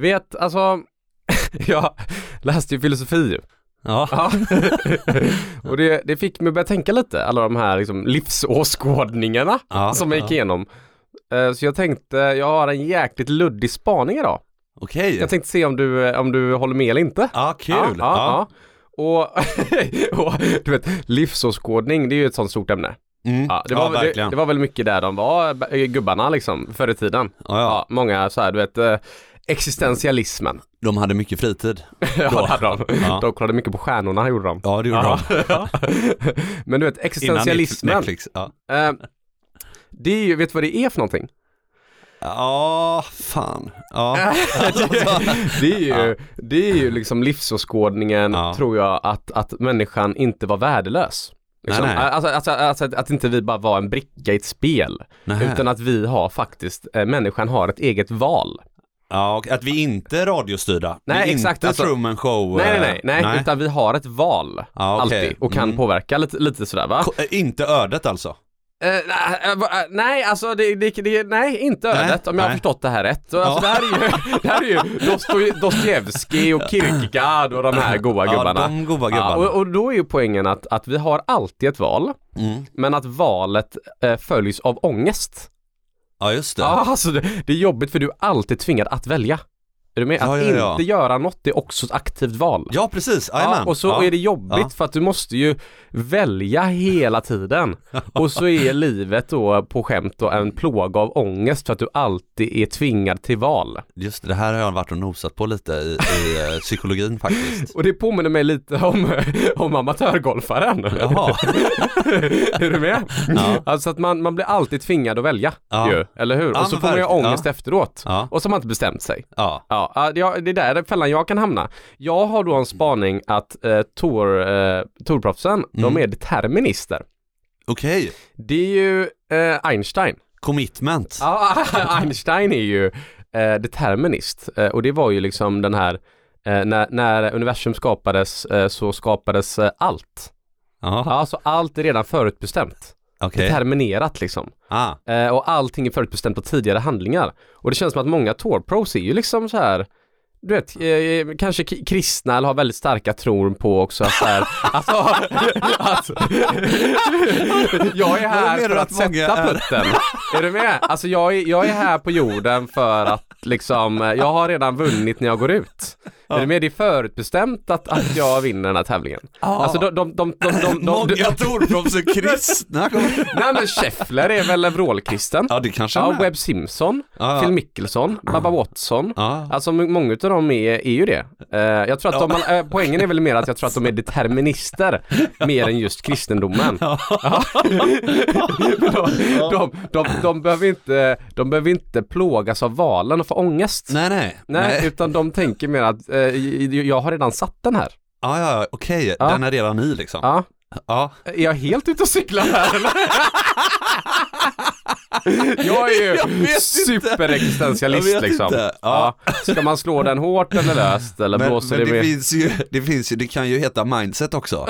Du vet, alltså, jag läste ju filosofi. Ja. Ja. och det, det fick mig att börja tänka lite, alla de här liksom, livsåskådningarna Ja, som jag gick ja. igenom. Eh, Så jag tänkte, jag har en jäkligt luddig spaning idag. Okej. Jag tänkte se om du, eh, om du håller med eller inte. Ja, kul. Ja, ja, ja. Och, och du vet, livsåskådning, det är ju ett sånt stort ämne. Mm. Ja, det, var, det, verkligen. det var väl mycket där de var, eh, gubbarna liksom, förr i tiden. ja, ja. Ja, många så här, du vet, existentialismen. De hade mycket fritid. Ja, det hade de. Ja. De kollade mycket på stjärnorna, gjorde de. Ja, det gjorde Ja. de. Men du vet, existentialismen, Netflix. Ja. eh, det är ju, vet du vad det är för någonting? ja, fan. Ja. det, är ju, det är ju liksom livsåskådningen, tror jag, att, att människan inte var värdelös. Liksom. Nej, nej. Alltså, alltså, alltså att, inte vi bara var en bricka i ett spel, Nähä. utan att vi har faktiskt, eh, människan har ett eget val. Ja, och att vi inte är radiostyrda. Nej, vi är exakt, Inte alltså- Truman Show. Nej, eh, nej, nej, nej, utan vi har ett val. Ja, okej. Alltid, och kan Mm. påverka lite, lite sådär va? Ko- eh, Inte ödet alltså? Eh, nej, alltså det, det, det, nej, inte ödet om jag har nej. förstått det här rätt. Alltså, Ja. det, här är ju, det här är ju Dostoj- Dostojevskij och Kierkegaard och de här goa gubbarna. Ja, de goa Ja, gubbarna. och, och då är ju poängen att, att vi har alltid ett val, Mm. men att valet eh, följs av ångest. Ja, just det. Ah, ja, alltså det, det är jobbigt för du är alltid tvingad att välja. Är du med? Ja, att ja, ja. inte göra något är också ett aktivt val. Ja, precis. Ja, och så är det jobbigt för att du måste ju välja hela tiden. Och så är livet då på skämt då en plåga av ångest för att du alltid är tvingad till val. Just det, här har jag varit och nosat på lite i, i eh, psykologin faktiskt. Och det påminner mig lite om, om amatörgolfaren. Jaha. är du med? Ja. Alltså att man, man blir alltid tvingad att välja Ja. ju, eller hur? Och så får man ju ångest efteråt. Ja. Och så har man inte bestämt sig. Ja. Ja, det- är där fällan jag kan hamna. Jag har då en spaning att eh, Tor, eh, Torproffsen, de Mm. är determinister. Okej. Det är ju eh, Einstein. Commitment. Ja, Einstein är ju eh, determinist eh, och det var ju liksom den här eh, när, när universum skapades eh, så skapades allt. Ja, Ja, så allt är redan förutbestämt. Okej. Determinerat liksom. Ah. Eh, och allting är förutbestämt av tidigare handlingar. Och det känns som att många Tor-pros är ju liksom så här du vet, eh, kanske k- kristna eller har väldigt starka tror på också att här, alltså, att, jag är här för att, att sätta är? putten. Är du med? Alltså jag är, jag är här på jorden för att liksom, eh, jag har redan vunnit när jag går ut. Är du med? Det är förutbestämt att, att jag vinner den här tävlingen. Alltså de, de, de, de, de, de, Många de, Torproffs är kristna. Nej men Scheffler är väl vrålkristen? Ja, det kanske Ja, han är. Webb Simpson, Ja, ja. Phil Mickelson, Baba Watson. Ja. Alltså många av dem är, är ju det. Eh, jag tror att de, eh, poängen är väl mer att jag tror att de är determinister mer än just kristendomen. Ja. de, de, de, de, behöver inte, de behöver inte plågas av valen och få ångest. Nej, nej. Nej, utan de tänker mer att eh, jag har redan satt den här. Ja, ja, okej. Ja. Den är redan i liksom. Ja. Ja. Är jag helt ute och cyklar här eller? Jag är ju Jag superexistentialist liksom. inte. Ja. Ska man slå den hårt eller löst eller Men, blåser men det det, finns ju, det finns ju, det kan ju heta mindset också.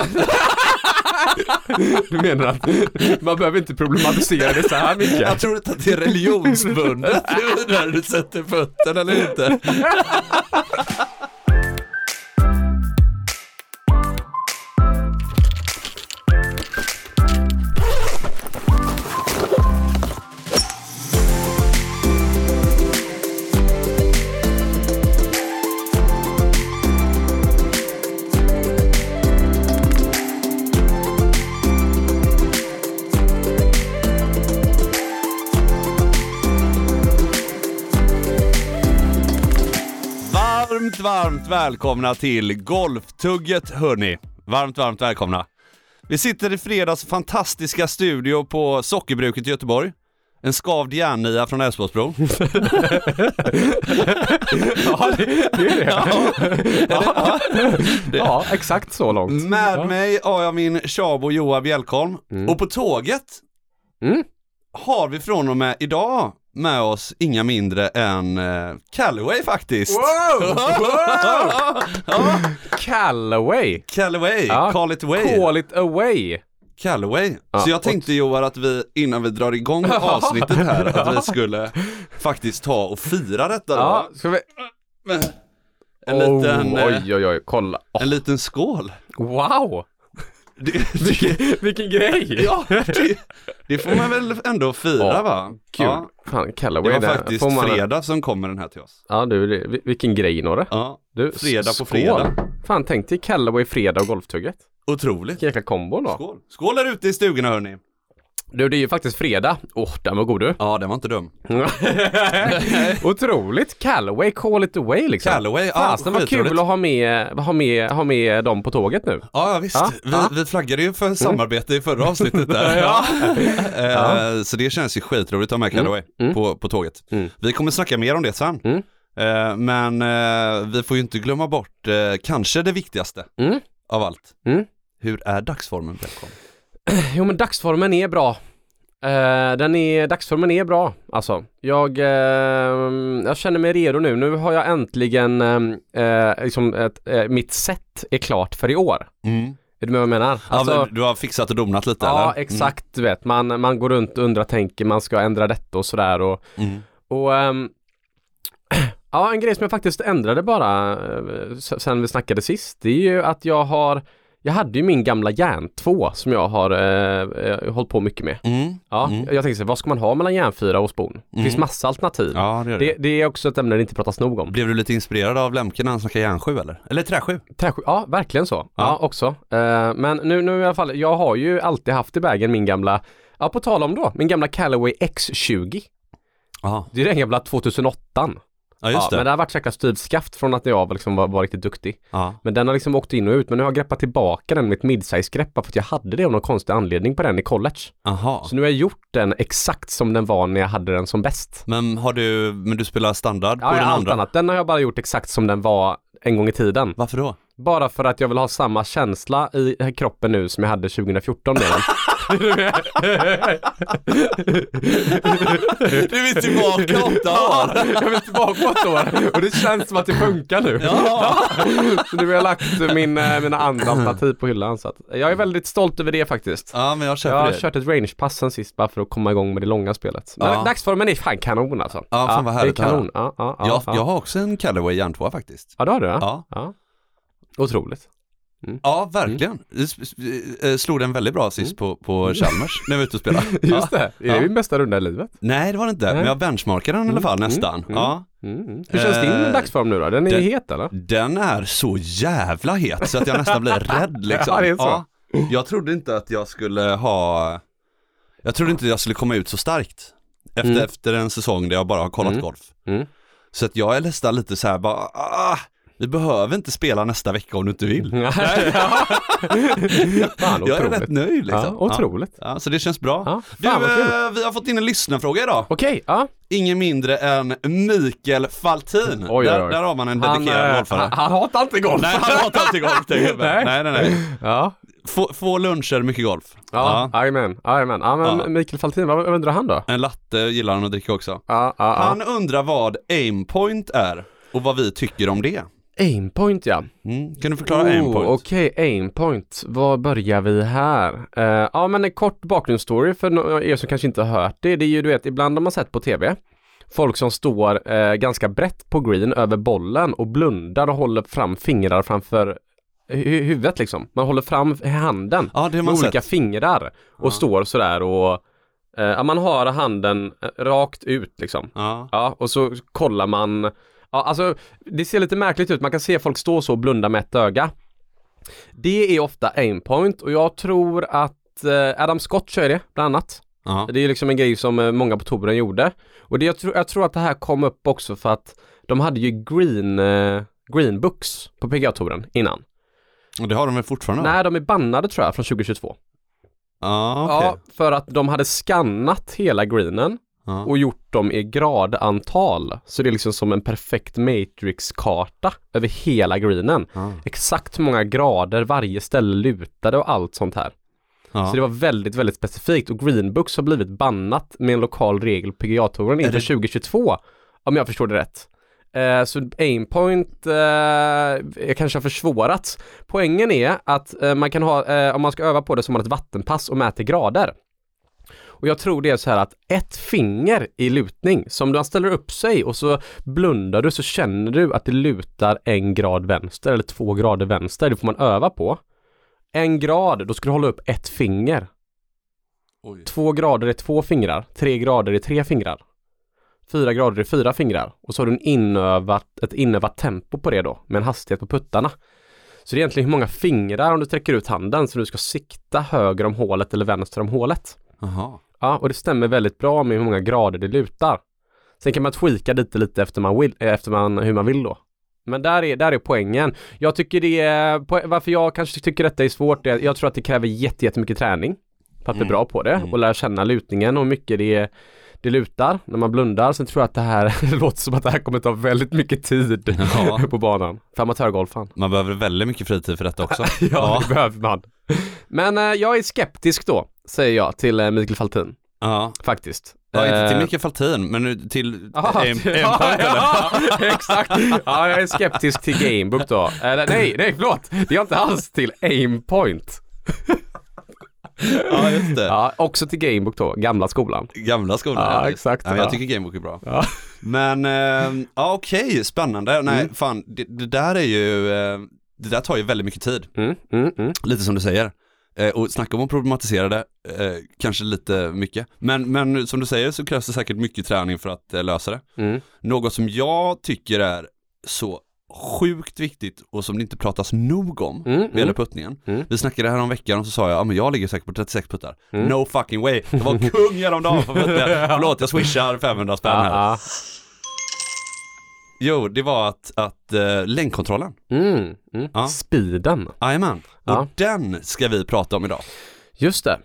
Du menar att man behöver inte problematisera det så här mycket? Jag tror inte att det är religionsbundet huruvida du sätter fötten eller inte. Varmt, välkomna till Golftugget hörni. Varmt, varmt välkomna. Vi sitter i fredags fantastiska studio på Sockerbruket i Göteborg. En skavd järnnia från Älvsborgsbron. Ja, det, det är det. Ja. ja, exakt så långt. Med mig har jag min Tjabo Joa Bjälkholm. Och på tåget Mm. har vi från och med idag med oss inga mindre än eh, Callaway faktiskt. Wow! wow! Callaway. Callaway, Ja. call it away. Call it away. Callaway. Ja, Så jag tänkte Joar att vi innan vi drar igång avsnittet här att vi skulle faktiskt ta och fira detta då. Ja, ska vi... En liten, eh, oj, oj, oj, kolla. Åh, en liten skål. wow! Det, Vilken, vilken grej! ja, det, det får man väl ändå fira Ja, va? Kul. Ja, Fan, det Callaway, var där faktiskt man... fredag som kommer den här till oss. Ja du, det- vil- vilken grej Norre. Ja, Du, fredag på skål. fredag. Fan, tänk dig Callaway fredag och golftugget. Otroligt. Vilken jäkla kombo då. Skål. Skål där ute i stugorna hörni. Du, det är ju faktiskt fredag. Åh, den var god du. Ja, den var inte dum. Otroligt. Callaway, call it away liksom. Callaway, ja, Fasen vad kul att ha med, ha, med, ha med dem på tåget nu. Ja, visst. Ja, vi, ja. vi flaggade ju för samarbete i förra avsnittet där. Ja. Eh, Så det känns ju skitroligt att ha med Callaway Mm. på, på tåget. Mm. Vi kommer snacka mer om det sen. Mm. Eh, Men eh, vi får ju inte glömma bort kanske det viktigaste Mm. av allt. Mm. Hur är dagsformen Belkom? Jo men dagsformen är bra. Eh, den är, dagsformen är bra alltså. Jag, eh, jag känner mig redo nu. Nu har jag äntligen, eh, liksom ett, mitt set är klart för i år. Mm. Är du med vad jag menar? Alltså, ja, du har fixat och donat lite eller? ja exakt du vet. Man, man går runt och undrar, tänker man ska ändra detta och sådär och, Mm. Mm. och ehm, Ja, en grej som jag faktiskt ändrade bara sen vi snackade sist, det är ju att jag har jag hade ju min gamla järn 2 som jag har eh, eh, hållit på mycket med. Mm. Ja, Mm. jag tänkte så, vad ska man ha mellan järn 4 och spon? Det Mm. finns massa alternativ. Ja, det det. Det, det är också ett ämne det inte pratas nog om. Blev du lite inspirerad av Lemke när han snackade järnsju eller? Eller träsju? Träsky- ja, verkligen så. Ja, Ja. också. Eh, men nu, nu i alla fall, jag har ju alltid haft i vägen min gamla, ja på tal om då, min gamla Callaway X20. Ja, Det är den gamla 2008. Ja just ja, Men det. det har varit så jäkla styvskaft från att jag liksom, var, var riktigt duktig. Ja. Men den har liksom åkt in och ut, men nu har jag greppat tillbaka den med ett midsize-grepp för att jag hade det av någon konstig anledning på den i college. Aha. Så nu har jag gjort den exakt som den var när jag hade den som bäst. Men har du, men du spelar standard på Ja, den allt andra? annat. Den har jag bara gjort exakt som den var en gång i tiden. Varför då? Bara för att jag vill ha samma känsla i kroppen nu som jag hade 2014 med den. Du är tillbaka åtta år! jag vill tillbaka ett år och det känns som att det funkar nu. Ja. Så nu har jag lagt min, eh, mina andra alternativ på hyllan. Så att jag är väldigt stolt över det faktiskt. Ja men jag köper Jag har det. kört ett rangepass sen sist bara för att komma igång med det långa spelet. Men Ja. dagsformen är fan kanon alltså. Ja, fan vad härligt det är kanon. Ja, ja, ja, jag, ja. jag har också en Callaway järntvåa faktiskt. ja, det har du ja. Ja, ja. Otroligt. ja verkligen. S- eh, Slog den väldigt bra sist på, på Chalmers när vi var ute och spelade. Ja. Just det, är Ja. det min bästa runda i livet? Nej det var det inte, men jag benchmarkade den i alla fall Mm, nästan. mm, Ja. Mm. mm. Hur känns din Eh, dagsform nu då? Den är den- het eller? Den är så jävla het så att jag nästan blir rädd liksom. Ja, det är så. Jag trodde inte att jag skulle ha, jag trodde inte jag skulle komma ut så starkt. Efter, Mm. efter en säsong där jag bara har kollat Mm. golf. Mm. Så att jag är nästan lite så här bara, ah, vi behöver inte spela nästa vecka om du inte vill. Ja. fan, Jag är rätt nöjd liksom. Ja, otroligt. Ja, så det känns bra. Ja, Du, fan kul. eh, vi har fått in en lyssnarfråga idag. Okej, ja. Ingen mindre än Mikael Faltin. Oj, där, oj, oj. där har man en dedikerad eh, golfare. han, han hatar inte golf. Nej, han hatar inte golf. Nej. nej, nej, nej. Ja, Få, få luncher, mycket golf. ja, jajamän. Ja, men Ja. Mikael Faltin, vad, undrar han då? En latte gillar han att dricka också. Ja, ja. Han undrar vad aimpoint är och vad vi tycker om det. Aimpoint ja. Mm. Kan du förklara Oh, aimpoint? Okej, aimpoint. Var börjar vi här? Eh, ja men en kort bakgrundsstory för er som kanske inte har hört det. Det är ju du vet, ibland har man sett på tv folk som står eh, ganska brett på green över bollen och blundar och håller fram fingrar framför hu- huvudet liksom. Man håller fram handen Ja, med olika sett. fingrar och Ja. står sådär och ja, man har handen rakt ut liksom. Ja. Ja, och så kollar man Ja, alltså det ser lite märkligt ut. Man kan se folk stå så och blunda med ett öga. Det är ofta aimpoint och jag tror att eh, Adam Scott kör det bland annat. Ja. Det är liksom en grej som eh, många på touren gjorde. Och det, jag, tror, jag tror att det här kom upp också för att de hade ju green, eh, green books på PGA-touren innan. Och det har de väl fortfarande? Nej, de är bannade tror jag från 2022. Ja, okej. Ja, för att de hade skannat hela greenen Ja. och gjort dem i gradantal. Så det är liksom som en perfekt matrix-karta över hela greenen. Ja. Exakt hur många grader varje ställe lutade och allt sånt här. Ja. Så det var väldigt, väldigt specifikt och Greenbooks har blivit bannat med en lokal regel på PGA-touren inför det- 2022. Om jag förstår det rätt. Eh, så aimpoint eh, kanske har försvårats. Poängen är att eh, man kan ha, eh, om man ska öva på det, har man ett vattenpass och mäter grader. Och jag tror det är så här att ett finger i lutning, som man ställer upp sig och så blundar du så känner du att det lutar en grad vänster eller två grader vänster. Det får man öva på. En grad, då ska du hålla upp ett finger. Oj. Två grader är två fingrar. Tre grader är tre fingrar. Fyra grader är fyra fingrar. Och så har du en inövat, ett inövat tempo på det då, med en hastighet på puttarna. Så det är egentligen hur många fingrar om du sträcker ut handen så du ska sikta höger om hålet eller vänster om hålet. Jaha. Ja, och det stämmer väldigt bra med hur många grader det lutar. Sen kan man tweaka lite lite efter, man vill, eh, efter man, hur man vill då. Men där är, där är poängen. Jag tycker det är, varför jag kanske tycker detta är svårt, är, jag tror att det kräver jätte- jättemycket träning för att bli Mm. bra på det Mm. och lära känna lutningen och hur mycket det, det lutar när man blundar. Sen tror jag att det här, det låter som att det här kommer ta väldigt mycket tid Ja. på banan. För amatörgolfaren. Man behöver väldigt mycket fritid för detta också. Ja, det behöver man. Men eh, jag är skeptisk då, säger jag till eh, Mikael Faltin, Ja. faktiskt. Ja, inte till Eh, Mikael Faltin, men till Aha, en, till- en ja, ja, exakt. Ja, jag är skeptisk till Gamebook då. Eller nej, nej förlåt. Det är inte alls till Aimpoint. Ja, just det. Ja, också till Gamebook då, gamla skolan. Gamla skolan. Ja, exakt, Ja, jag ja. tycker Gamebook är bra. Ja. Men, eh, ja okej, spännande. Nej, Mm. fan, det, det där är ju, eh, det där tar ju väldigt mycket tid. Mm, mm, mm. Lite som du säger. Eh, och snacka om att problematisera det, eh, kanske lite mycket. Men, men som du säger så krävs det säkert mycket träning för att eh, lösa det. Mm. Något som jag tycker är så sjukt viktigt och som det inte pratas nog om Mm, vad gäller mm. puttningen. Mm. Vi snackade här om veckan och så sa jag, ja men jag ligger säkert på 36 puttar. Mm. No fucking way, jag var kung häromdagen på putten. Förlåt, jag swishar 500 spänn här. Ja, Jo, det var att, att uh, längdkontrollen, ja. Mm, mm. Ja. Speeden. jajamän, Ja. och den ska vi prata om idag. Just det.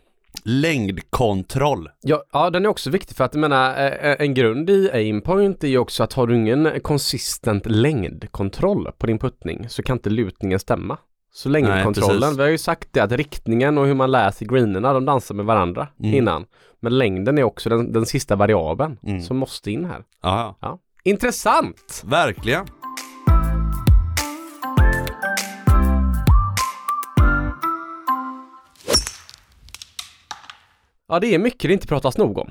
Längdkontroll. Ja, ja, den är också viktig för att jag menar, eh, en grund i aimpoint är ju också att har du ingen konsistent längdkontroll på din puttning så kan inte lutningen stämma. Så längdkontrollen, precis. vi har ju sagt det att riktningen och hur man läser greenerna, de dansar med varandra Mm. innan. Men längden är också den, den sista variabeln Mm. som måste in här. Ja, Ja. Intressant! verkligen. Ja, det är mycket det inte pratas nog om.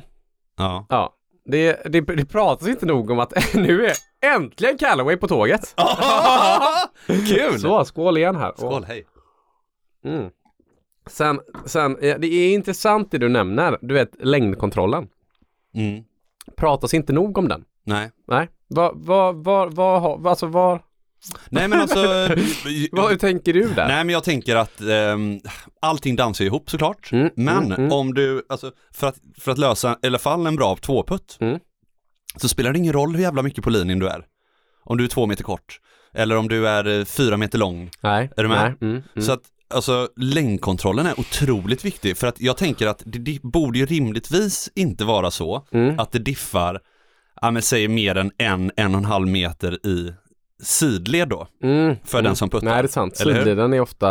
Ja. Ja, det, det, det pratas inte nog om att nu är äntligen Callaway på tåget. Kul! Så, skål igen här. Skål, hej. Mm. Sen, sen, eh, det är intressant det du nämner, du vet längdkontrollen. Mm. Pratas inte nog om den. Nej. Nej, vad, vad, vad, vad, alltså var, Nej men alltså, vad, hur tänker du där? Nej men jag tänker att ehm, allting dansar ihop såklart. Mm, men mm, mm. om du, alltså för att, för att lösa alla fall en bra tvåputt Mm. så spelar det ingen roll hur jävla mycket på linjen du är. Om du är två meter kort eller om du är eh, fyra meter lång. Nej, Är du med? Nej. Mm, mm. Så att alltså längdkontrollen är otroligt viktig för att jag tänker att det, det borde ju rimligtvis inte vara så mm. att det diffar, ja men säg mer än en, en och en halv meter i sidled då. Mm, för mm. den som puttar. Nej, det är sant. Sidleden är ofta,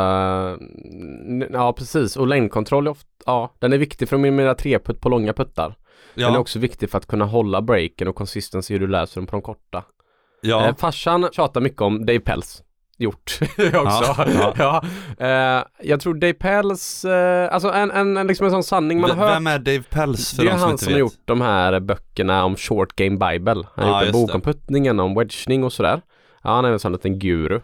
n- ja precis, och längdkontroll är ofta, ja, den är viktig för att minimera treputt på långa puttar. Den är Ja, också viktig för att kunna hålla breaken och consistency hur du läser dem på de korta. ja. Eh, farsan tjatar mycket om Dave Pells. Gjort också. Ja, Ja, Eh, jag tror Dave Pells, eh, alltså en, en, en, liksom en sån sanning man V- har hört. Vem är Dave Pells Det för är de som han som har gjort de här böckerna om Short Game Bible. Han har Ja, gjort en bok det. om puttningen, om wedgning och sådär. Ja, han är en sån liten guru.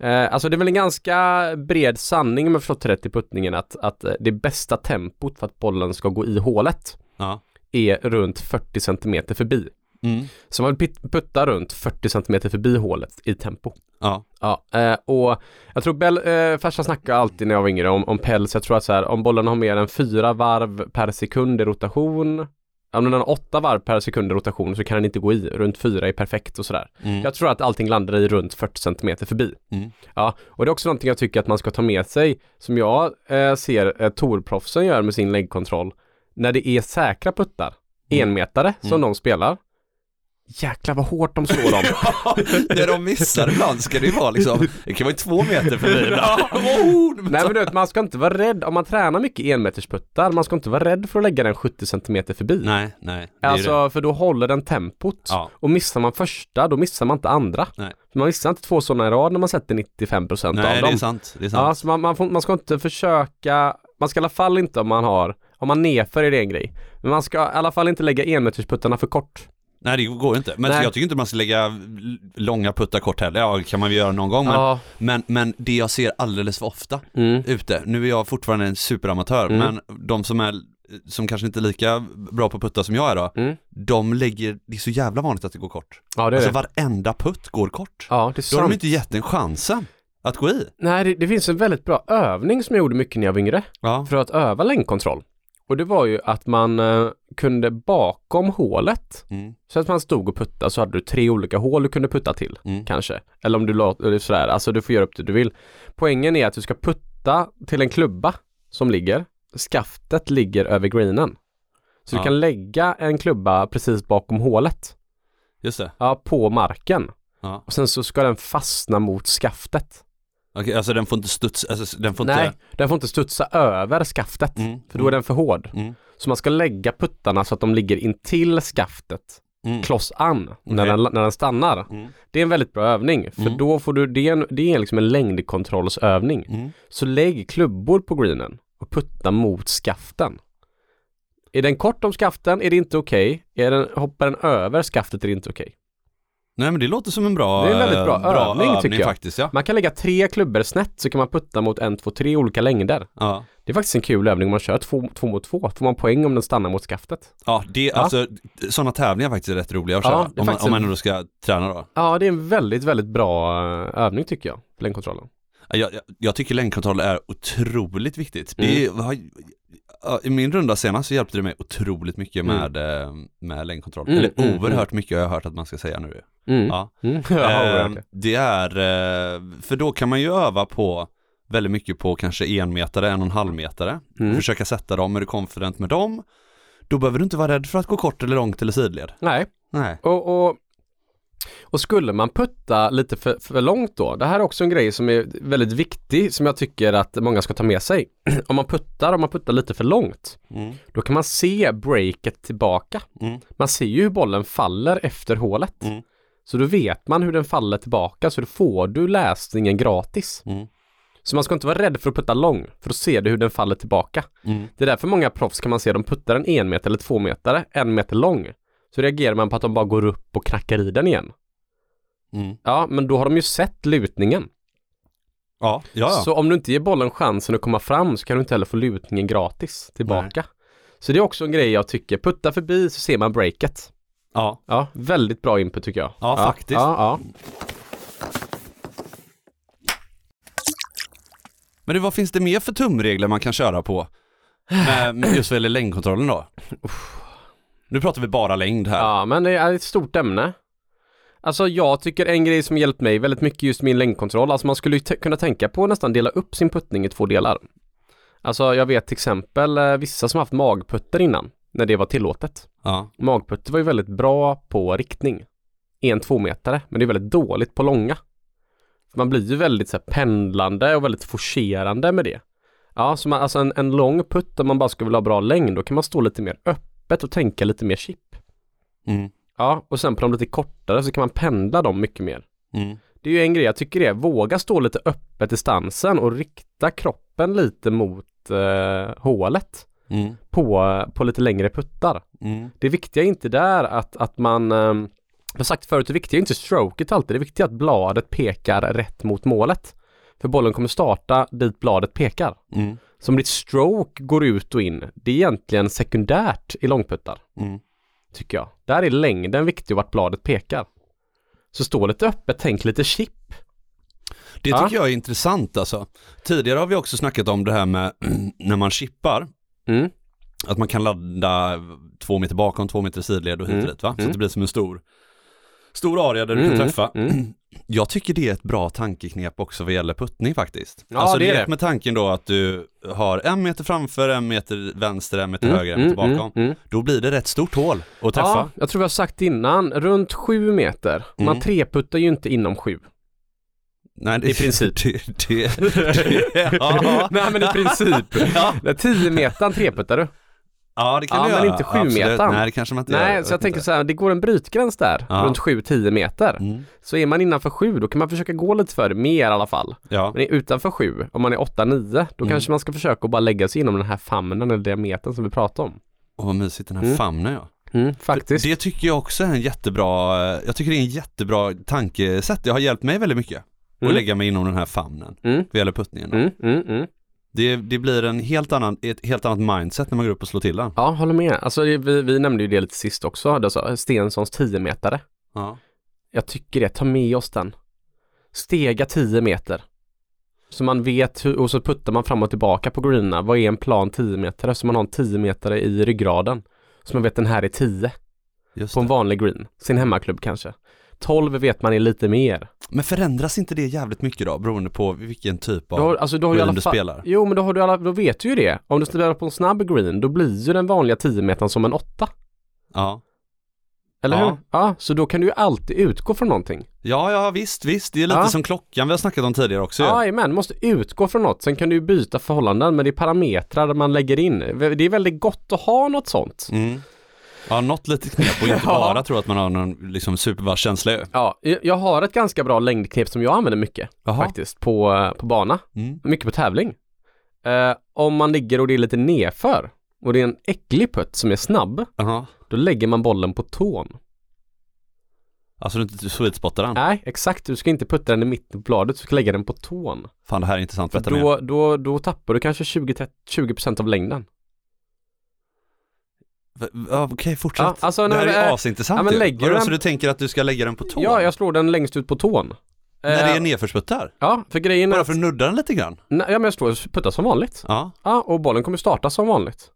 Eh, alltså det är väl en ganska bred sanning om jag förstått rätt i puttningen att, att det bästa tempot för att bollen ska gå i hålet Ja. är runt 40 cm förbi. Mm. Så man vill pit- putta runt 40 cm förbi hålet i tempo. Ja. Ja, eh, och jag tror Bell, eh, farsan snackade alltid när jag var yngre om, om päls. Jag tror att så här, om bollen har mer än fyra varv per sekund i rotation, om den har åtta varv per sekund i rotation så kan den inte gå i. Runt fyra är perfekt och sådär. Mm. Jag tror att allting landar i runt 40 cm förbi. Mm. Ja, och det är också någonting jag tycker att man ska ta med sig, som jag eh, ser eh, Torproffsen gör med sin läggkontroll. När det är säkra puttar, Mm. enmetare, som Mm. de spelar. Jäklar vad hårt de slår dem. det de missar ibland ska det ju vara liksom, det kan vara två meter förbi ibland. Oh, Nej men du vet, man ska inte vara rädd, om man tränar mycket enmetersputtar, man ska inte vara rädd för att lägga den 70 cm förbi. nej, nej. det Alltså för då håller den tempot. Ja. Och missar man första, då missar man inte andra. Nej. För man missar inte två sådana i rad när man sätter 95% det. Nej, av det dem. är sant. Det är Ja, sant. så man, man, får, man ska inte försöka, man ska i alla fall inte om man har Har man nerför är det en grej. Men man ska i alla fall inte lägga enmetersputtarna för kort. Nej det går inte. Men Nej. jag tycker inte man ska lägga långa puttar kort heller. Ja, det kan man ju göra någon gång. Men, Ja. men, men det jag ser alldeles för ofta Mm. ute, nu är jag fortfarande en superamatör, Mm. men de som är som kanske inte är lika bra på putta som jag är då, Mm. de lägger, det är så jävla vanligt att det går kort. Ja det är Alltså det. varenda putt går kort. Ja det är Då har de sant. inte gett en chansen att gå i. Nej det, det finns en väldigt bra övning som jag gjorde mycket när jag var yngre. Ja. För att öva längdkontroll. Och det var ju att man eh, kunde bakom hålet Mm. Så att man stod och puttade så hade du tre olika hål du kunde putta till Mm. kanske. Eller om du låter sådär, alltså du får göra upp det du vill. Poängen är att du ska putta till en klubba som ligger. Skaftet ligger över greenen. Så Ja. du kan lägga en klubba precis bakom hålet. Just det. Ja, på marken. Ja. Och sen så ska den fastna mot skaftet. Okej, alltså den får inte studsa, alltså den får Nej, inte... den får inte studsa över skaftet. Mm. För då är den för hård. Mm. Så man ska lägga puttarna så att de ligger intill skaftet. Mm. Kloss an när, Okej. den, när den stannar. Mm. Det är en väldigt bra övning för Mm. då får du, det är, en, det är liksom en längdkontrollsövning. Mm. Så lägg klubbor på greenen och putta mot skaften. Är den kort om skaften är det inte okej. Är den, hoppar den över skaftet är det inte okej. Nej men det låter som en bra, Det är en väldigt bra eh, övning, tycker jag. faktiskt ja. Man kan lägga tre klubbor snett så kan man putta mot en, två, tre olika längder. Ja, Det är faktiskt en kul övning om man kör två, två mot två. Får man poäng om den stannar mot skaftet. ja det, alltså sådana tävlingar faktiskt är rätt roliga att Ja, köra. är om, man, om man ändå ska träna då. Ja, det är en väldigt, väldigt bra eh, övning tycker jag. Längdkontrollen. Ja, Jag, jag, jag tycker längdkontroll är otroligt viktigt. Mm. Det är, ja, I min runda senast så hjälpte det mig otroligt mycket Mm. med, eh, med längdkontroll. Mm, Eller mm, oerhört mycket har jag hört att man ska säga nu. Mm. Ja. Mm. ja, Eh, det är, eh, för då kan man ju öva på väldigt mycket på kanske enmetare, en och en halv metare. Mm. Försöka sätta dem, är du confident med dem? Då behöver du inte vara rädd för att gå kort eller långt eller sidled. Nej, Nej. Och, och, och skulle man putta lite för, för långt då, det här är också en grej som är väldigt viktig som jag tycker att många ska ta med sig. om man puttar, om man puttar lite för långt, Mm. då kan man se breaket tillbaka. Mm. Man ser ju hur bollen faller efter hålet. Mm. Så då vet man hur den faller tillbaka så då får du läsningen gratis. Mm. Så man ska inte vara rädd för att putta lång, för då ser du hur den faller tillbaka. Mm. Det är därför många proffs kan man se, de puttar en en meter eller två meter, en meter lång. Så reagerar man på att de bara går upp och knackar i den igen. Mm. Ja, men då har de ju sett lutningen. Ja, ja, ja. Så om du inte ger bollen chansen att komma fram så kan du inte heller få lutningen gratis tillbaka. Så det är också en grej jag tycker, putta förbi så ser man breaket. ja. Ja, väldigt bra input tycker jag. Ja, faktiskt. Ja, ja. Men du, vad finns det mer för tumregler man kan köra på? Med, med just vad gäller längdkontrollen då? Nu pratar vi bara längd här. ja, men det är ett stort ämne. Alltså jag tycker en grej som hjälpt mig väldigt mycket just min längdkontroll, alltså man skulle ju kunna tänka på att nästan dela upp sin puttning i två delar. Alltså jag vet till exempel eh, vissa som haft magputter innan, när det var tillåtet. Ja. Magputter var ju väldigt bra på riktning. En tvåmetare, men det är väldigt dåligt på långa. Man blir ju väldigt så här, pendlande och väldigt forcerande med det. Ja, så man, alltså en, en lång putt om man bara skulle vilja ha bra längd, då kan man stå lite mer öppet och tänka lite mer chip. Mm. Ja, och sen på de lite kortare så kan man pendla dem mycket mer. Mm. Det är ju en grej jag tycker det är, våga stå lite öppet i stansen och rikta kroppen lite mot eh, hålet Mm. på, på lite längre puttar. Mm. Det viktiga är inte där att, att man, eh, jag har sagt förut, det viktiga är inte stroket alltid, det viktiga är att bladet pekar rätt mot målet. För bollen kommer starta dit bladet pekar. Mm. Så om ditt stroke går ut och in, det är egentligen sekundärt i långputtar, Mm. tycker jag. Där är längden viktig och vart bladet pekar. Så stå lite öppet, tänk lite chip. Det Ja. tycker jag är intressant alltså. Tidigare har vi också snackat om det här med när man chippar, Mm. att man kan ladda två meter bakom, två meter sidled och hit och Mm. dit va? Så Mm. det blir som en stor Stor area där du Mm, kan mm, träffa. mm. Jag tycker det är ett bra tankeknep också vad gäller puttning faktiskt. Ja, alltså det är det. med tanken då att du har en meter framför, en meter vänster, en meter Mm, höger, en meter mm, bakom. mm, mm. Då blir det rätt stort hål att träffa. Ja, jag tror vi har sagt innan, runt sju meter. Man Mm. treputtar ju inte inom sju. Nej, det, I princip. Det, det, det, ja. Nej men i princip. Ja. Nej, 10 meter treputtar du. Ja, det kan Ja, du men göra. inte sju Absolut. metern. Nej, det kanske man inte Nej, gör. så jag tänker så här, det går en brytgräns där, Ja. runt 7-10 meter. Mm. Så är man innanför 7, då kan man försöka gå lite för det, mer i alla fall. Ja. Men är utanför 7, om man är 8-9, då Mm. kanske man ska försöka att bara lägga sig inom den här famnen eller diametern som vi pratade om. Och vad mysigt den här Mm. famnen ja. Mm, faktiskt. Det tycker jag också är en jättebra, jag tycker det är en jättebra tankesätt. Det har hjälpt mig väldigt mycket. Att Mm. lägga mig inom den här famnen. Mm. Vad gäller puttningen. Mm, mm, mm. Det, det blir en helt annan, ett helt annat mindset när man går upp och slår till den. Ja, håller med. Alltså vi, vi nämnde ju det lite sist också, alltså, Stensons 10-metare. Ja. Jag tycker det, ta med oss den. Stega 10 meter. Så man vet hur, och så puttar man fram och tillbaka på greenerna. Vad är en plan 10 meter? Så man har en 10 meter i ryggraden. Så man vet den här är 10 Just på en det. vanlig green. Sin hemmaklubb kanske. 12 vet man är lite mer. Men förändras inte det jävligt mycket då, beroende på vilken typ av Då har, alltså, har du i green alla du spelar? Jo men då, har du alla, då vet du ju det. Om du spelar på en snabb green då blir ju den vanliga 10 metern som en 8. Ja. Eller Ja. hur? Ja, så då kan du ju alltid utgå från någonting. Ja, ja visst, visst. Det är lite Ja. som klockan vi har snackat om tidigare också ju. Jajamän, måste utgå från något. Sen kan du ju byta förhållanden men det är parametrar man lägger in. Det är väldigt gott att ha något sånt. Mm. Ja, något litet knep och inte bara tro att man har någon liksom supervass känsla ju. Ja, jag har ett ganska bra längdknep som jag använder mycket Jaha. faktiskt på, på bana. Mm. Mycket på tävling. Eh, om man ligger och det är lite nedför och det är en äcklig putt som är snabb, Jaha. då lägger man bollen på tån. Alltså du inte sweetspottar den? Nej, exakt. Du ska inte putta den i mitten på bladet, du ska lägga den på tån. Fan det här är intressant, mer. då, då, då tappar du kanske 20%, 20% av längden. Okej, fortsätt. Ja, alltså, det här när- är äh, asintressant ja, men ju. lägger Vadå, du Så den- du tänker att du ska lägga den på tån? Ja, jag slår den längst ut på tån. När det är Eh, nedförsputtar? Ja, för grejen är Bara för att nudda den lite grann? Nej, ja men jag slår puttar som vanligt. Ja. Ja, och bollen kommer starta som vanligt.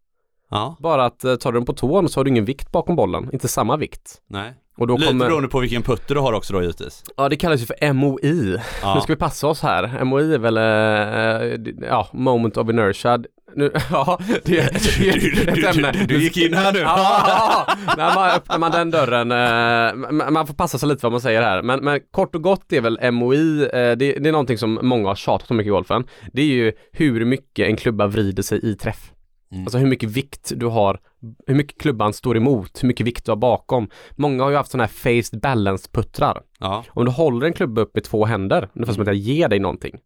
Ja. Bara att eh, tar du den på tån så har du ingen vikt bakom bollen, inte samma vikt. Nej. Och då Lite kommer, beroende på vilken putter du har också då givetvis. ja det kallas ju för MOI. Ja. Nu ska vi passa oss här. MOI är väl, eh, ja, moment of inertia. Nu, ja, det, är ett ämne. du, gick in här nu. Ja, när man öppnar man den dörren, eh, man- får passa sig lite vad man säger här. Men, men kort och gott är väl MOI, eh, det, det är någonting som många har tjatat om mycket i golfen. Det är ju hur mycket en klubba vrider sig i träff. Mm. Alltså hur mycket vikt du har, hur mycket klubban står emot, hur mycket vikt du har bakom. Många har ju haft sådana här faced balance puttrar. Ja. Om du håller en klubba upp med två händer, ungefär som att jag ger dig någonting.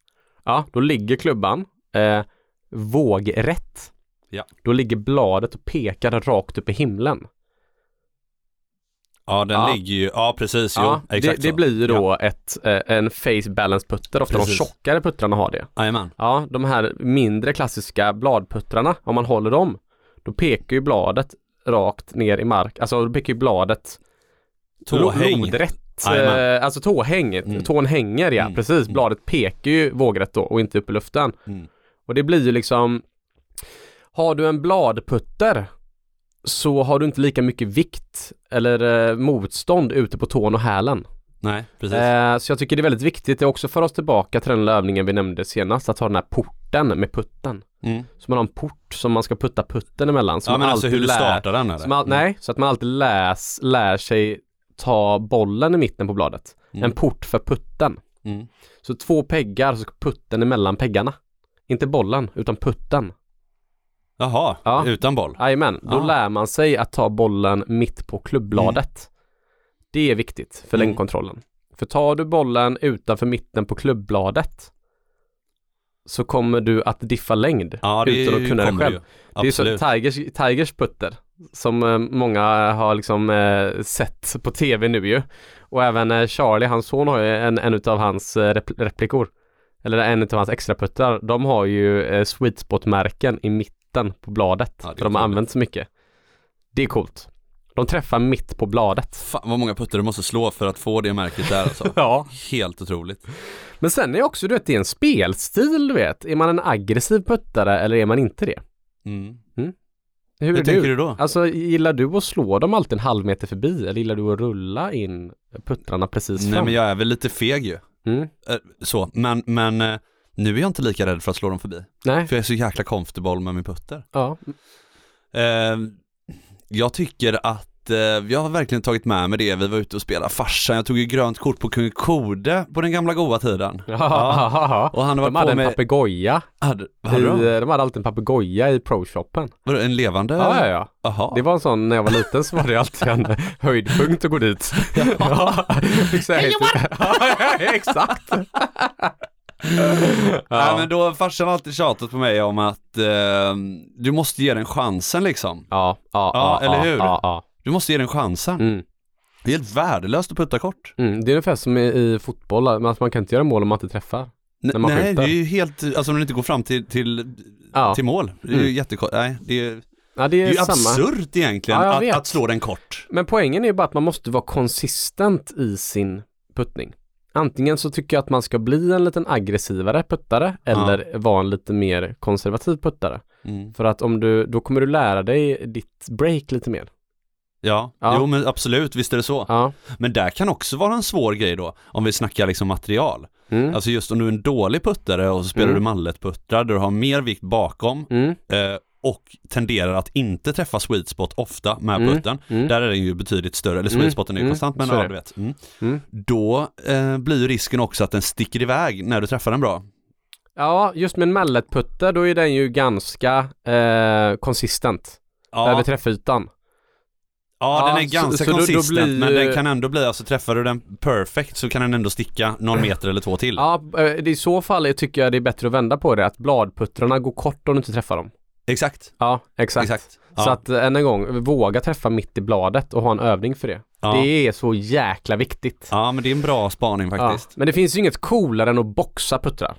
Ja, då ligger klubban eh, vågrätt. Ja. Då ligger bladet och pekar rakt upp i himlen. Ja, den Ja. ligger ju, ja precis, jo, ja, exakt det, det blir ju då ett, eh, en face balance putter, ofta Precis. de tjockare puttrarna har det. Jajamän. Ja, de här mindre klassiska bladputtrarna, om man håller dem, då pekar ju bladet rakt ner i mark, alltså då pekar ju bladet Tåhäng. lodrätt, eh, alltså tåhäng, Mm. tån hänger ja, Mm. precis, Mm. bladet pekar ju vågrätt då och inte upp i luften. Mm. Och det blir ju liksom, har du en bladputter så har du inte lika mycket vikt eller eh, motstånd ute på tån och hälen. Nej, precis. Eh, så jag tycker det är väldigt viktigt, det också för oss tillbaka till den övningen vi nämnde senast, att ha den här porten med putten. Mm. Så man har en port som man ska putta putten emellan. Så Ja men alltså hur du startar den eller? man, Nej, så att man alltid läs, lär sig ta bollen i mitten på bladet. Mm. En port för putten. Mm. Så två peggar, så putten emellan peggarna. Inte bollen, utan putten. Jaha, Ja. utan boll? Jajamän, då Ah. lär man sig att ta bollen mitt på klubbladet. Det är viktigt för Mm. längdkontrollen. För tar du bollen utanför mitten på klubbladet så kommer du att diffa längd Ja, utan att kunna det själv. Det är så. Tigers, Tigers putter som eh, många har liksom eh, sett på tv nu ju. Och även eh, Charlie, hans son har ju en, en utav hans eh, repl- replikor. Eller en utav hans extra puttar. De har ju eh, sweet spot-märken i mitten på bladet. Ja, för de har använt så mycket. Det är coolt. De träffar mitt på bladet. Fan vad många puttar du måste slå för att få det märket där alltså. Ja. Helt otroligt. Men sen är också, du vet, det är en spelstil, du vet. Är man en aggressiv puttare eller är man inte det? Mm. Hur, Hur är tänker du? då? Alltså gillar du att slå dem alltid en halv meter förbi eller gillar du att rulla in puttrarna precis Nej fram? men jag är väl lite feg ju. Mm. Eh, Så, men, men eh, nu är jag inte lika rädd för att slå dem förbi. Nej, För jag är så jäkla comfortable med min putter. ja. Eh, jag tycker att jag har verkligen tagit med mig det. Vi var ute och spelade farsan. Jag tog ju grönt kort på Kung Kode på den gamla goda tiden. Ja. Och han har De hade på en med... papegoja. Hade, hade de? De hade alltid en papegoja i pro-shoppen. Vadå, en levande? Ja, ja, ja. Jaha. Det var en sån, när jag var liten så var det alltid en höjdpunkt att gå dit. Ja. Säga hej Ja, exakt. Nej Ja. men då har farsan alltid tjatat på mig om att eh, du måste ge den chansen liksom. Ja, ja, Ja, ja, eller ja, hur? Ja, ja. Du måste ge den chansen. Mm. Det är helt värdelöst att putta kort. Mm. Det är ungefär som i, i fotboll, att man kan inte göra mål om man inte träffar. N- man Nej, skjuter. det är ju helt, alltså om du inte går fram till, till, Ja, till mål. Det är ju Mm. jättekort, nej det är, ja det det är, är ju samma. absurt egentligen Ja, att, att slå den kort. Men poängen är ju bara att man måste vara konsistent i sin puttning. Antingen så tycker jag att man ska bli en liten aggressivare puttare eller vara en lite mer konservativ puttare. Mm. För att om du, då kommer du lära dig ditt break lite mer. Ja. Ja. jo men absolut, visst är det så. Ja. Men där kan också vara en svår grej då, om vi snackar liksom material. Mm. Alltså just om du är en dålig puttare och så spelar Mm. du malletputtrar där du har mer vikt bakom Mm. eh, och tenderar att inte träffa sweet spot ofta med Mm. putten. Mm. Där är den ju betydligt större, eller Mm. sweet spoten är ju Mm. konstant men ja, du vet. Mm. Mm. Då eh, blir ju risken också att den sticker iväg när du träffar den bra. Ja, just med en malletputter då är den ju ganska eh, konsistent över Ja, träffytan. Ja Ja, den är så- ganska så då- då konsistent blir men den kan ändå bli, alltså träffar du den perfect så kan den ändå sticka någon meter eller två till. Ja, eh, i så fall tycker jag det är bättre att vända på det, att bladputtrarna går kort om du inte träffar dem. Exakt, Ja, exakt. exakt. Ja. Så att eh, än en gång, våga träffa mitt i bladet och ha en övning för det. ja. Det är så jäkla viktigt. ja men det är en bra spaning Ja, faktiskt. Men det finns ju inget coolare än att boxa puttrar.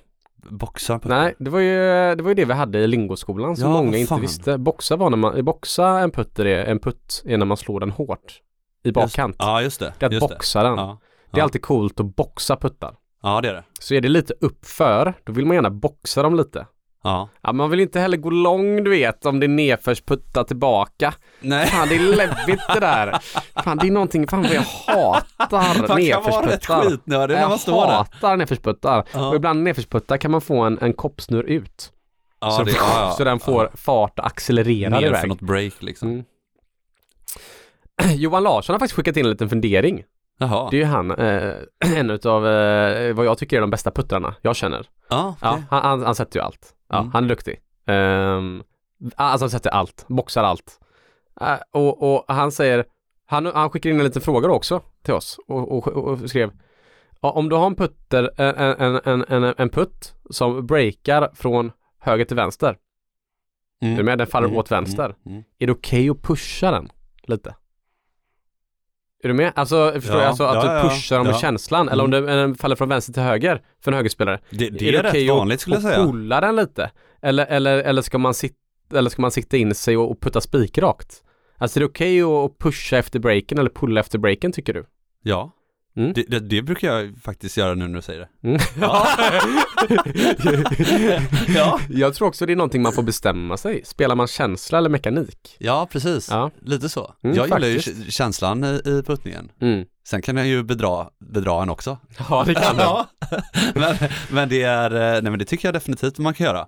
Boxa på Nej, det var ju det, var ju det vi hade i lingoskolan som Ja, många inte visste. Boxa var när man, boxa en putter är, en putt är när man slår den hårt. I bakkant. Just, ja just det. det är att just boxa den. Ja. Det är alltid coolt att boxa puttar. ja det är det. Så är det lite uppför, då vill man gärna boxa dem lite. Ja. Ja, man vill inte heller gå lång du vet om det är nedförsputta tillbaka. Nej. Fan det är läbbigt det där. Fan det är någonting, fan vad jag hatar Man kan vara nedförsputtar. när man Jag står där. hatar nedförsputtar. Ja. Och ibland nedförsputtar kan man få en, en koppsnurr ut. Ja, så, det, ja, ja. så den får fart och accelererar Ner iväg. för något break liksom. Mm. Johan Larsson har faktiskt skickat in en liten fundering. Jaha. Det är ju han, eh, en utav eh, vad jag tycker är de bästa puttrarna jag känner. Ja, Ja, okej. han, han, han sätter ju allt. Ja, Mm. han är duktig. Um, alltså han sätter allt, boxar allt. Eh, och, och han säger, han, han skickar in en liten fråga också till oss och, och, och skrev om du har en putter, en, en, en, en, putt som breakar från höger till vänster, Mm. är du med? Den faller Mm, åt vänster. mm, mm. Är det okej att pusha den lite? Är du med? Alltså, förstår Ja, jag? Alltså att ja, du ja, pushar dem med ja. känslan eller om Mm. den, faller från vänster till höger för en högerspelare. Det, det är, rätt okej vanligt skulle jag att säga. pulla den lite? Eller, eller, eller, ska man sitta, eller ska man sikta in sig och, och putta spikrakt? Alltså är det okej att pusha efter breaken eller pulla efter breaken tycker du? Ja. Mm. Det, det, det brukar jag faktiskt göra nu när du säger det. Mm. Ja. Jag tror också det är någonting man får bestämma sig. Spelar man känsla eller mekanik? Ja, precis. Ja. Lite så. Mm, jag gillar ju faktiskt. känslan i, i puttningen. Mm. Sen kan jag ju bedra, bedra en också. Ja, det kan man. men, men det är, eh, nej men det tycker jag definitivt man kan göra.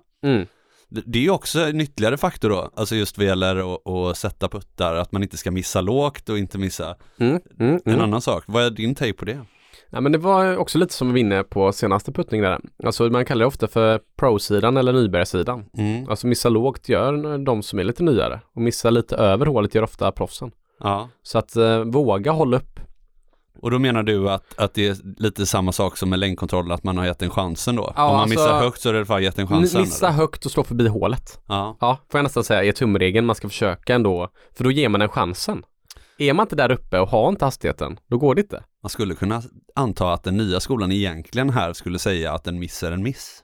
Det, är ju också en ytterligare faktor då, alltså just vad gäller att sätta puttar, att man inte ska missa lågt och inte missa Mm. Mm. en Mm. annan sak. Vad är din take på det? Ja, men det var också lite som vi var inne på senaste puttning där. Alltså man kallar det ofta för pro-sidan eller nybörjarsidan. Mm. Alltså missa lågt gör de som är lite nyare och missa lite över hålet gör ofta proffsen. Ja. Så att eh, våga hålla upp. Och då menar du att, att det är lite samma sak som med längdkontroll, att man har gett en chansen då? Ja, Om man alltså- missar högt så är det i alla fall gett en chansen? Missa eller? högt och slå förbi hålet. Ja. Ja, får jag nästan säga är tumregeln man ska försöka ändå. För då ger man den chansen. Är man inte där uppe och har inte hastigheten, då går det inte. Man skulle kunna anta att den nya skolan egentligen här skulle säga att en miss är en miss.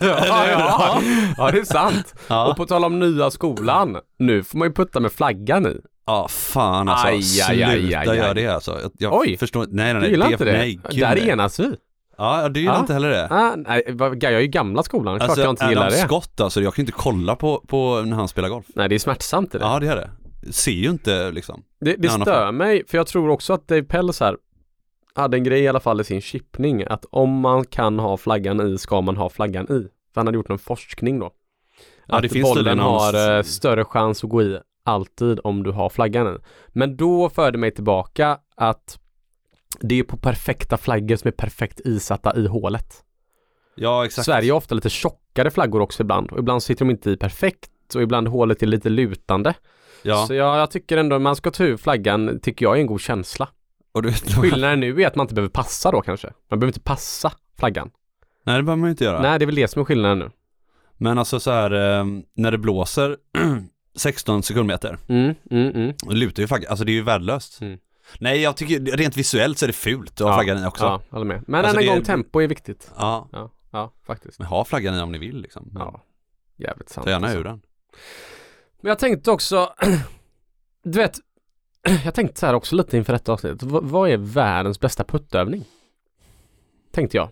ja, ja. ja, det är sant. Ja, Och på tal om nya skolan, nu får man ju putta med flaggan i. ja fan alltså. Aj, aj, Sluta aj, aj, aj. göra det alltså. Jag, jag Oj. förstår inte. Nej, nej, Du nej. gillar inte det? Nej, gud, Där nej. enas vi. Ja, du gillar Ja. inte heller det. Ah, nej, jag är ju gamla skolan, klart Alltså, jag inte gillar Adam det. Scott alltså, jag kan inte kolla på, på när han spelar golf. Nej, det är smärtsamt det. Ja, det är det. Ser ju inte liksom. Det, det stör fall. mig, för jag tror också att Dave Pells här hade en grej i alla fall i sin chippning, att om man kan ha flaggan i ska man ha flaggan i. För han hade gjort en forskning då. Ja, att det finns bollen tydligen någon- har eh, större chans att gå i alltid om du har flaggan i. Men då förde mig tillbaka att det är på perfekta flaggor som är perfekt isatta i hålet. Ja, exakt. Sverige har ofta lite tjockare flaggor också ibland och ibland sitter de inte i perfekt och ibland hålet är lite lutande. Ja, Så jag, jag tycker ändå man ska ta ur flaggan, tycker jag är en god känsla. och du vet, Skillnaden nu är att man inte behöver passa då kanske. Man behöver inte passa flaggan. Nej, det behöver man inte göra. Nej, det är väl det som är skillnaden nu. Men alltså så här, eh, när det blåser 16 sekundmeter, Mm, mm, mm. då lutar ju flaggan, alltså det är ju värdelöst. Mm. Nej, jag tycker rent visuellt så är det fult att ha flaggan i också. Ja, håller med. Men Alltså, än en det är- gång, tempo är viktigt. Ja, Ja, ja, faktiskt. men ha flaggan i om ni vill liksom. Men Ja, jävligt sant. Ta gärna alltså. ur den. Men jag tänkte också, du vet, jag tänkte så här också lite inför detta avsnitt. V- vad är världens bästa puttövning? Tänkte jag.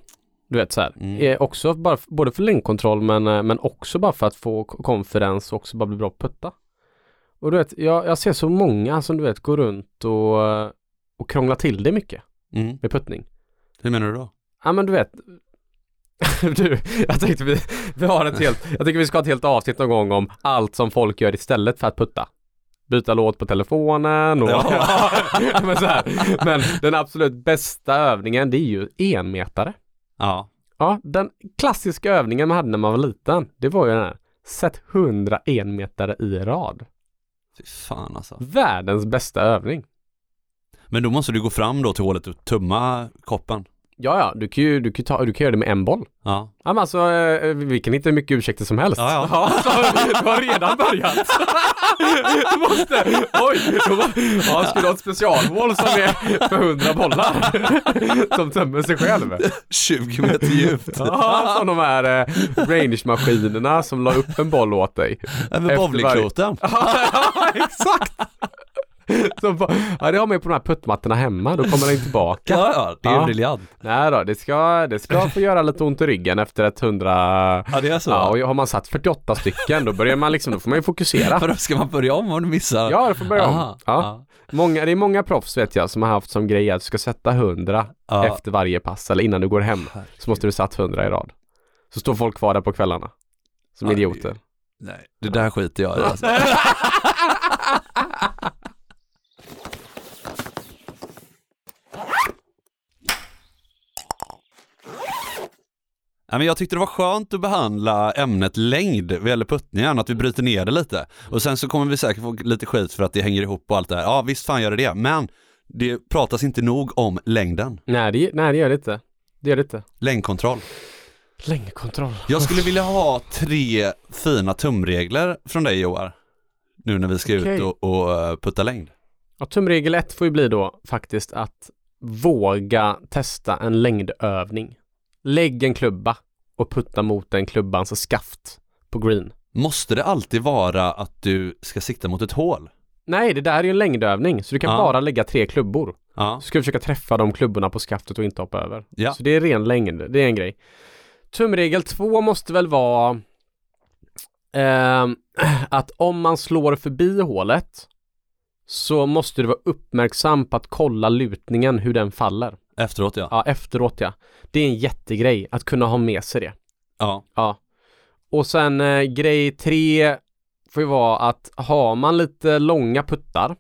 Du vet så här. Mm. Eh, också bara, både för längdkontroll men, eh, men också bara för att få konferens och också bara bli bra på putta. Och du vet, jag, jag ser så många som du vet går runt och, eh, och krånglar till det mycket Mm. med puttning. Hur menar du då? Ja men du vet Du, jag tänkte vi, vi har ett helt, jag tycker vi ska ha ett helt avsnitt någon gång om allt som folk gör istället för att putta. Byta låt på telefonen och Ja. Ja, men, så här. men den absolut bästa övningen det är ju enmetare. Ja. Ja, den klassiska övningen man hade när man var liten, det var ju den här Sätt 100 enmetare i rad. Fy fan alltså. Världens bästa övning. Men då måste du gå fram då till hålet och tumma koppen. Ja, ja, du kan ju, du kan ta, du kan göra det med en boll. Ja. Ja men alltså, eh, vi kan hitta hur mycket ursäkter som helst. Ja, ja. så, du har redan börjat. Du måste, oj, då, ja, ska du ha ett specialmål som är för 100 bollar? Som tömmer sig själv. 20 meter djupt. Ja, som de här eh, range-maskinerna som la upp en boll åt dig. Ja, med bowlingkloten. Ja, exakt. Som, bara- ja, det har man ju på de här puttmattorna hemma, då kommer den tillbaka. Ja, ja, det är Ja. briljant. Nej då, det ska, det ska få göra lite ont i ryggen efter ett hundra Ja, det är så. Ja, och har man satt 48 stycken då börjar man liksom, då får man ju fokusera. För då ska man börja om om du missar? Ja, det får börja om. Aha, Ja. Många, det är många proffs vet jag som har haft som grej att du ska sätta 100 Ja. efter varje pass eller innan du går hem. Så måste du satt 100 i rad. Så står folk kvar där på kvällarna. Som Ja, idioter. Nej, det där skiter jag i alltså. Ja, men jag tyckte det var skönt att behandla ämnet längd vad gäller puttningen, att vi bryter ner det lite. Och sen så kommer vi säkert få lite skit för att det hänger ihop och allt det här. Ja visst fan gör det det, men det pratas inte nog om längden. Nej, det, nej, det gör det inte. Det gör det inte. Längdkontroll. Längdkontroll. Jag skulle vilja ha tre fina tumregler från dig Joar. Nu när vi ska Okej. ut och, och eh, putta längd. Ja, tumregel ett får ju bli då faktiskt att våga testa en längdövning. Lägg en klubba och putta mot den klubbans skaft på green. Måste det alltid vara att du ska sikta mot ett hål? Nej, det där är ju en längdövning, så du kan Ja. bara lägga tre klubbor. Ja. Så ska du försöka träffa de klubborna på skaftet och inte hoppa över. Ja. Så det är ren längd, det är en grej. Tumregel två måste väl vara ehm, att om man slår förbi hålet så måste du vara uppmärksam på att kolla lutningen, hur den faller. Efteråt ja. Ja, efteråt ja. Det är en jättegrej att kunna ha med sig det. Ja. Ja. Och sen eh, grej tre får ju vara att har man lite långa puttar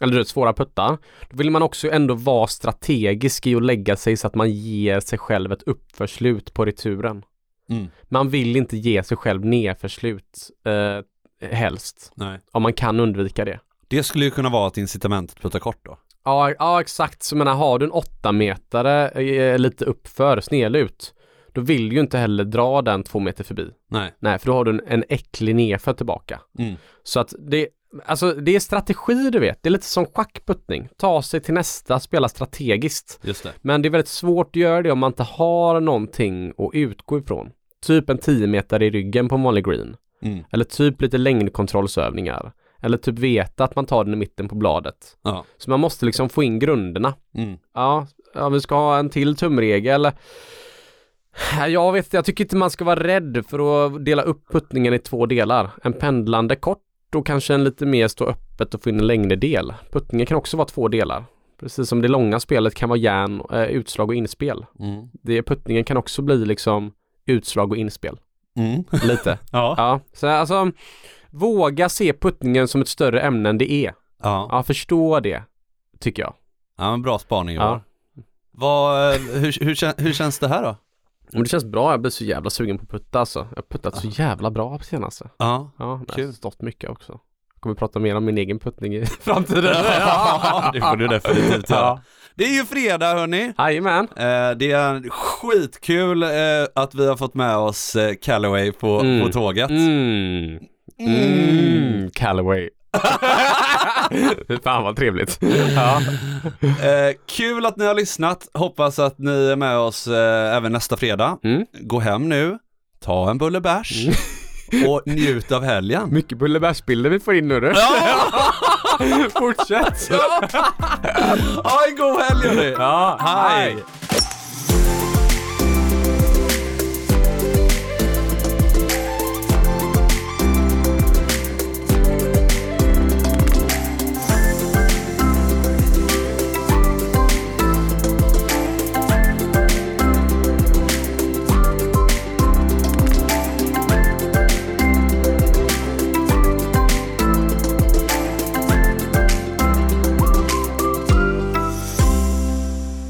eller du vet, svåra puttar, då vill man också ändå vara strategisk i att lägga sig så att man ger sig själv ett uppförslut på returen. Mm. Man vill inte ge sig själv nedförslut eh, helst, Nej. om man kan undvika det. Det skulle ju kunna vara ett incitament att putta kort då. Ja, ja exakt. Så menar, har du en åtta metare eh, lite uppför, snedlut, då vill du ju inte heller dra den två meter förbi. Nej. Nej, för då har du en, en äcklig nedför tillbaka. Mm. Så att det, alltså det är strategi du vet. Det är lite som schackputtning. Ta sig till nästa, spela strategiskt. Just det. Men det är väldigt svårt att göra det om man inte har någonting att utgå ifrån. Typ en 10 meter i ryggen på en vanlig green. Mm. Eller typ lite längdkontrollsövningar. Eller typ veta att man tar den i mitten på bladet. Ja. Så man måste liksom få in grunderna. Mm. Ja, ja vi ska ha en till tumregel. Jag vet jag tycker inte man ska vara rädd för att dela upp puttningen i två delar. En pendlande kort och kanske en lite mer stå öppet och få in en längre del. Puttningen kan också vara två delar. Precis som det långa spelet kan vara järn, eh, utslag och inspel. Mm. Det, puttningen kan också bli liksom utslag och inspel. Mm. Lite. Ja. Ja, så alltså Våga se puttningen som ett större ämne än det är. Ja, Ja, förstå det, tycker jag. ja men bra spaning Ja. Johan. Vad, eh, hur, hur, hur känns det här då? Men det känns bra, jag blir så jävla sugen på att putta alltså. Jag har puttat så jävla bra på senaste. Ja, Ja, men jag Kul. har stått mycket också. Jag kommer prata mer om min egen puttning i framtiden. Ja, det får du definitivt göra. Ja. Det är ju fredag hörni. Jajamän. Eh, det är skitkul eh, att vi har fått med oss Callaway på, Mm. på tåget. Mm. Mm. Callaway. Fy Fan vad trevligt. Ja. Eh, kul att ni har lyssnat. Hoppas att ni är med oss eh, även nästa fredag. Mm. Gå hem nu, ta en bulle bärs och njut av helgen. Mycket bullebärsbilder vi får in nu du. Fortsätt. Ha en god helg hörni! Ja, Hej.